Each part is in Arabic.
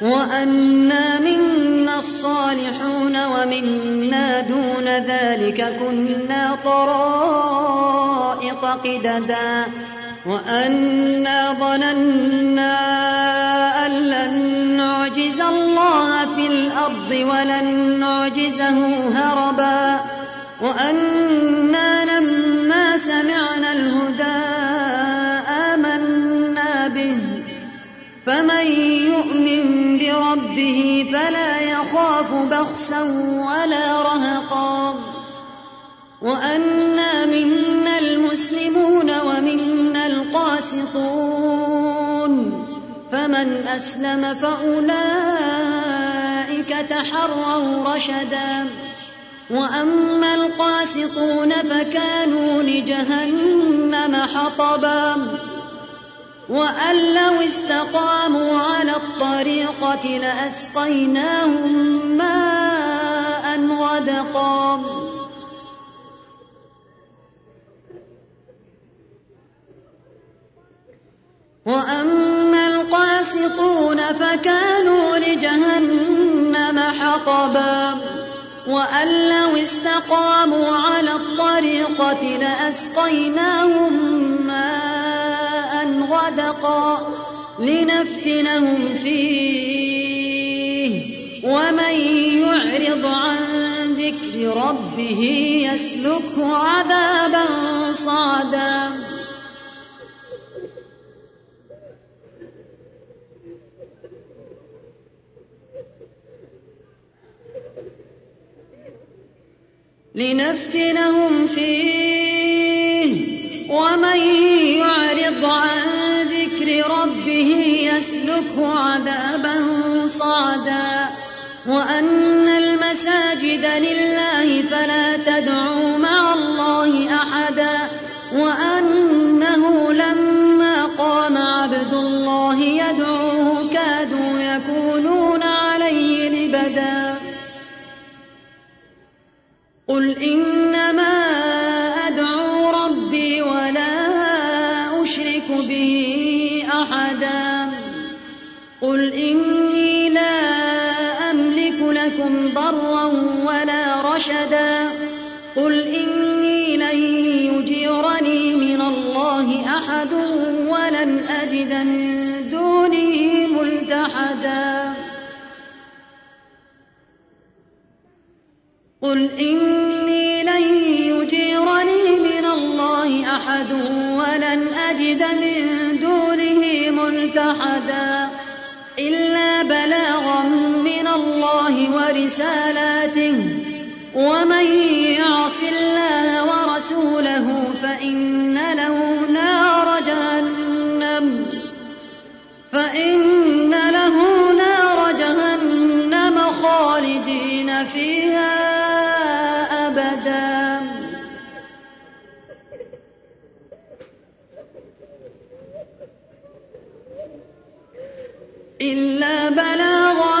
وأنا منا الصالحون ومنا دون ذلك كنا طرائق قددا. وأنا ظننا أن لن نعجز الله في الأرض ولن نعجزه هربا. وأنا لما سمعنا الهدى آمنا به. فمن يؤمن بخسا ولا رهقا. وأنا منا المسلمون ومنا القاسطون. فمن أسلم فأولئك تحروا رشدا. وأما القاسطون فكانوا لجهنم حطبا. وأن لو استقاموا على الطريقة لأسقيناهم ماء غدقا. وأما القاسطون فكانوا لجهنم حطبا. وأن لو استقاموا على الطريقة لأسقيناهم ماء غدقا لنفتنهم فيه. ومن يعرض عن ذكر ربه يسلكه عذابا صعدا لنفتنهم فيه. ومن يسلكه عذابا صعدا وأن المساجد لله فلا تدعوا مع الله أحدا وأنه لما قام عبد الله يدعوه كادوا يكونون عليه لبدا قل إنما لكم ضرا ولا رشدا قل إني لن يجيرني من الله أحد ولن أجد من دونه ملتحدا قل إني لن يجيرني من الله أحد ولن أجد من الله ورسالاته ومن يعص الله ورسوله فإن له نار جهنم فإن له نار جهنم خالدين فيها أبدا. إلا بلاغا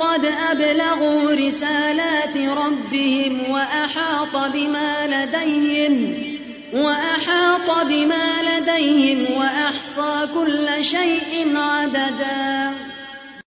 قد أبلغوا رسالات ربهم وأحاط بما لديهم وأحاط بما لديهم وأحصى كل شيء عددا.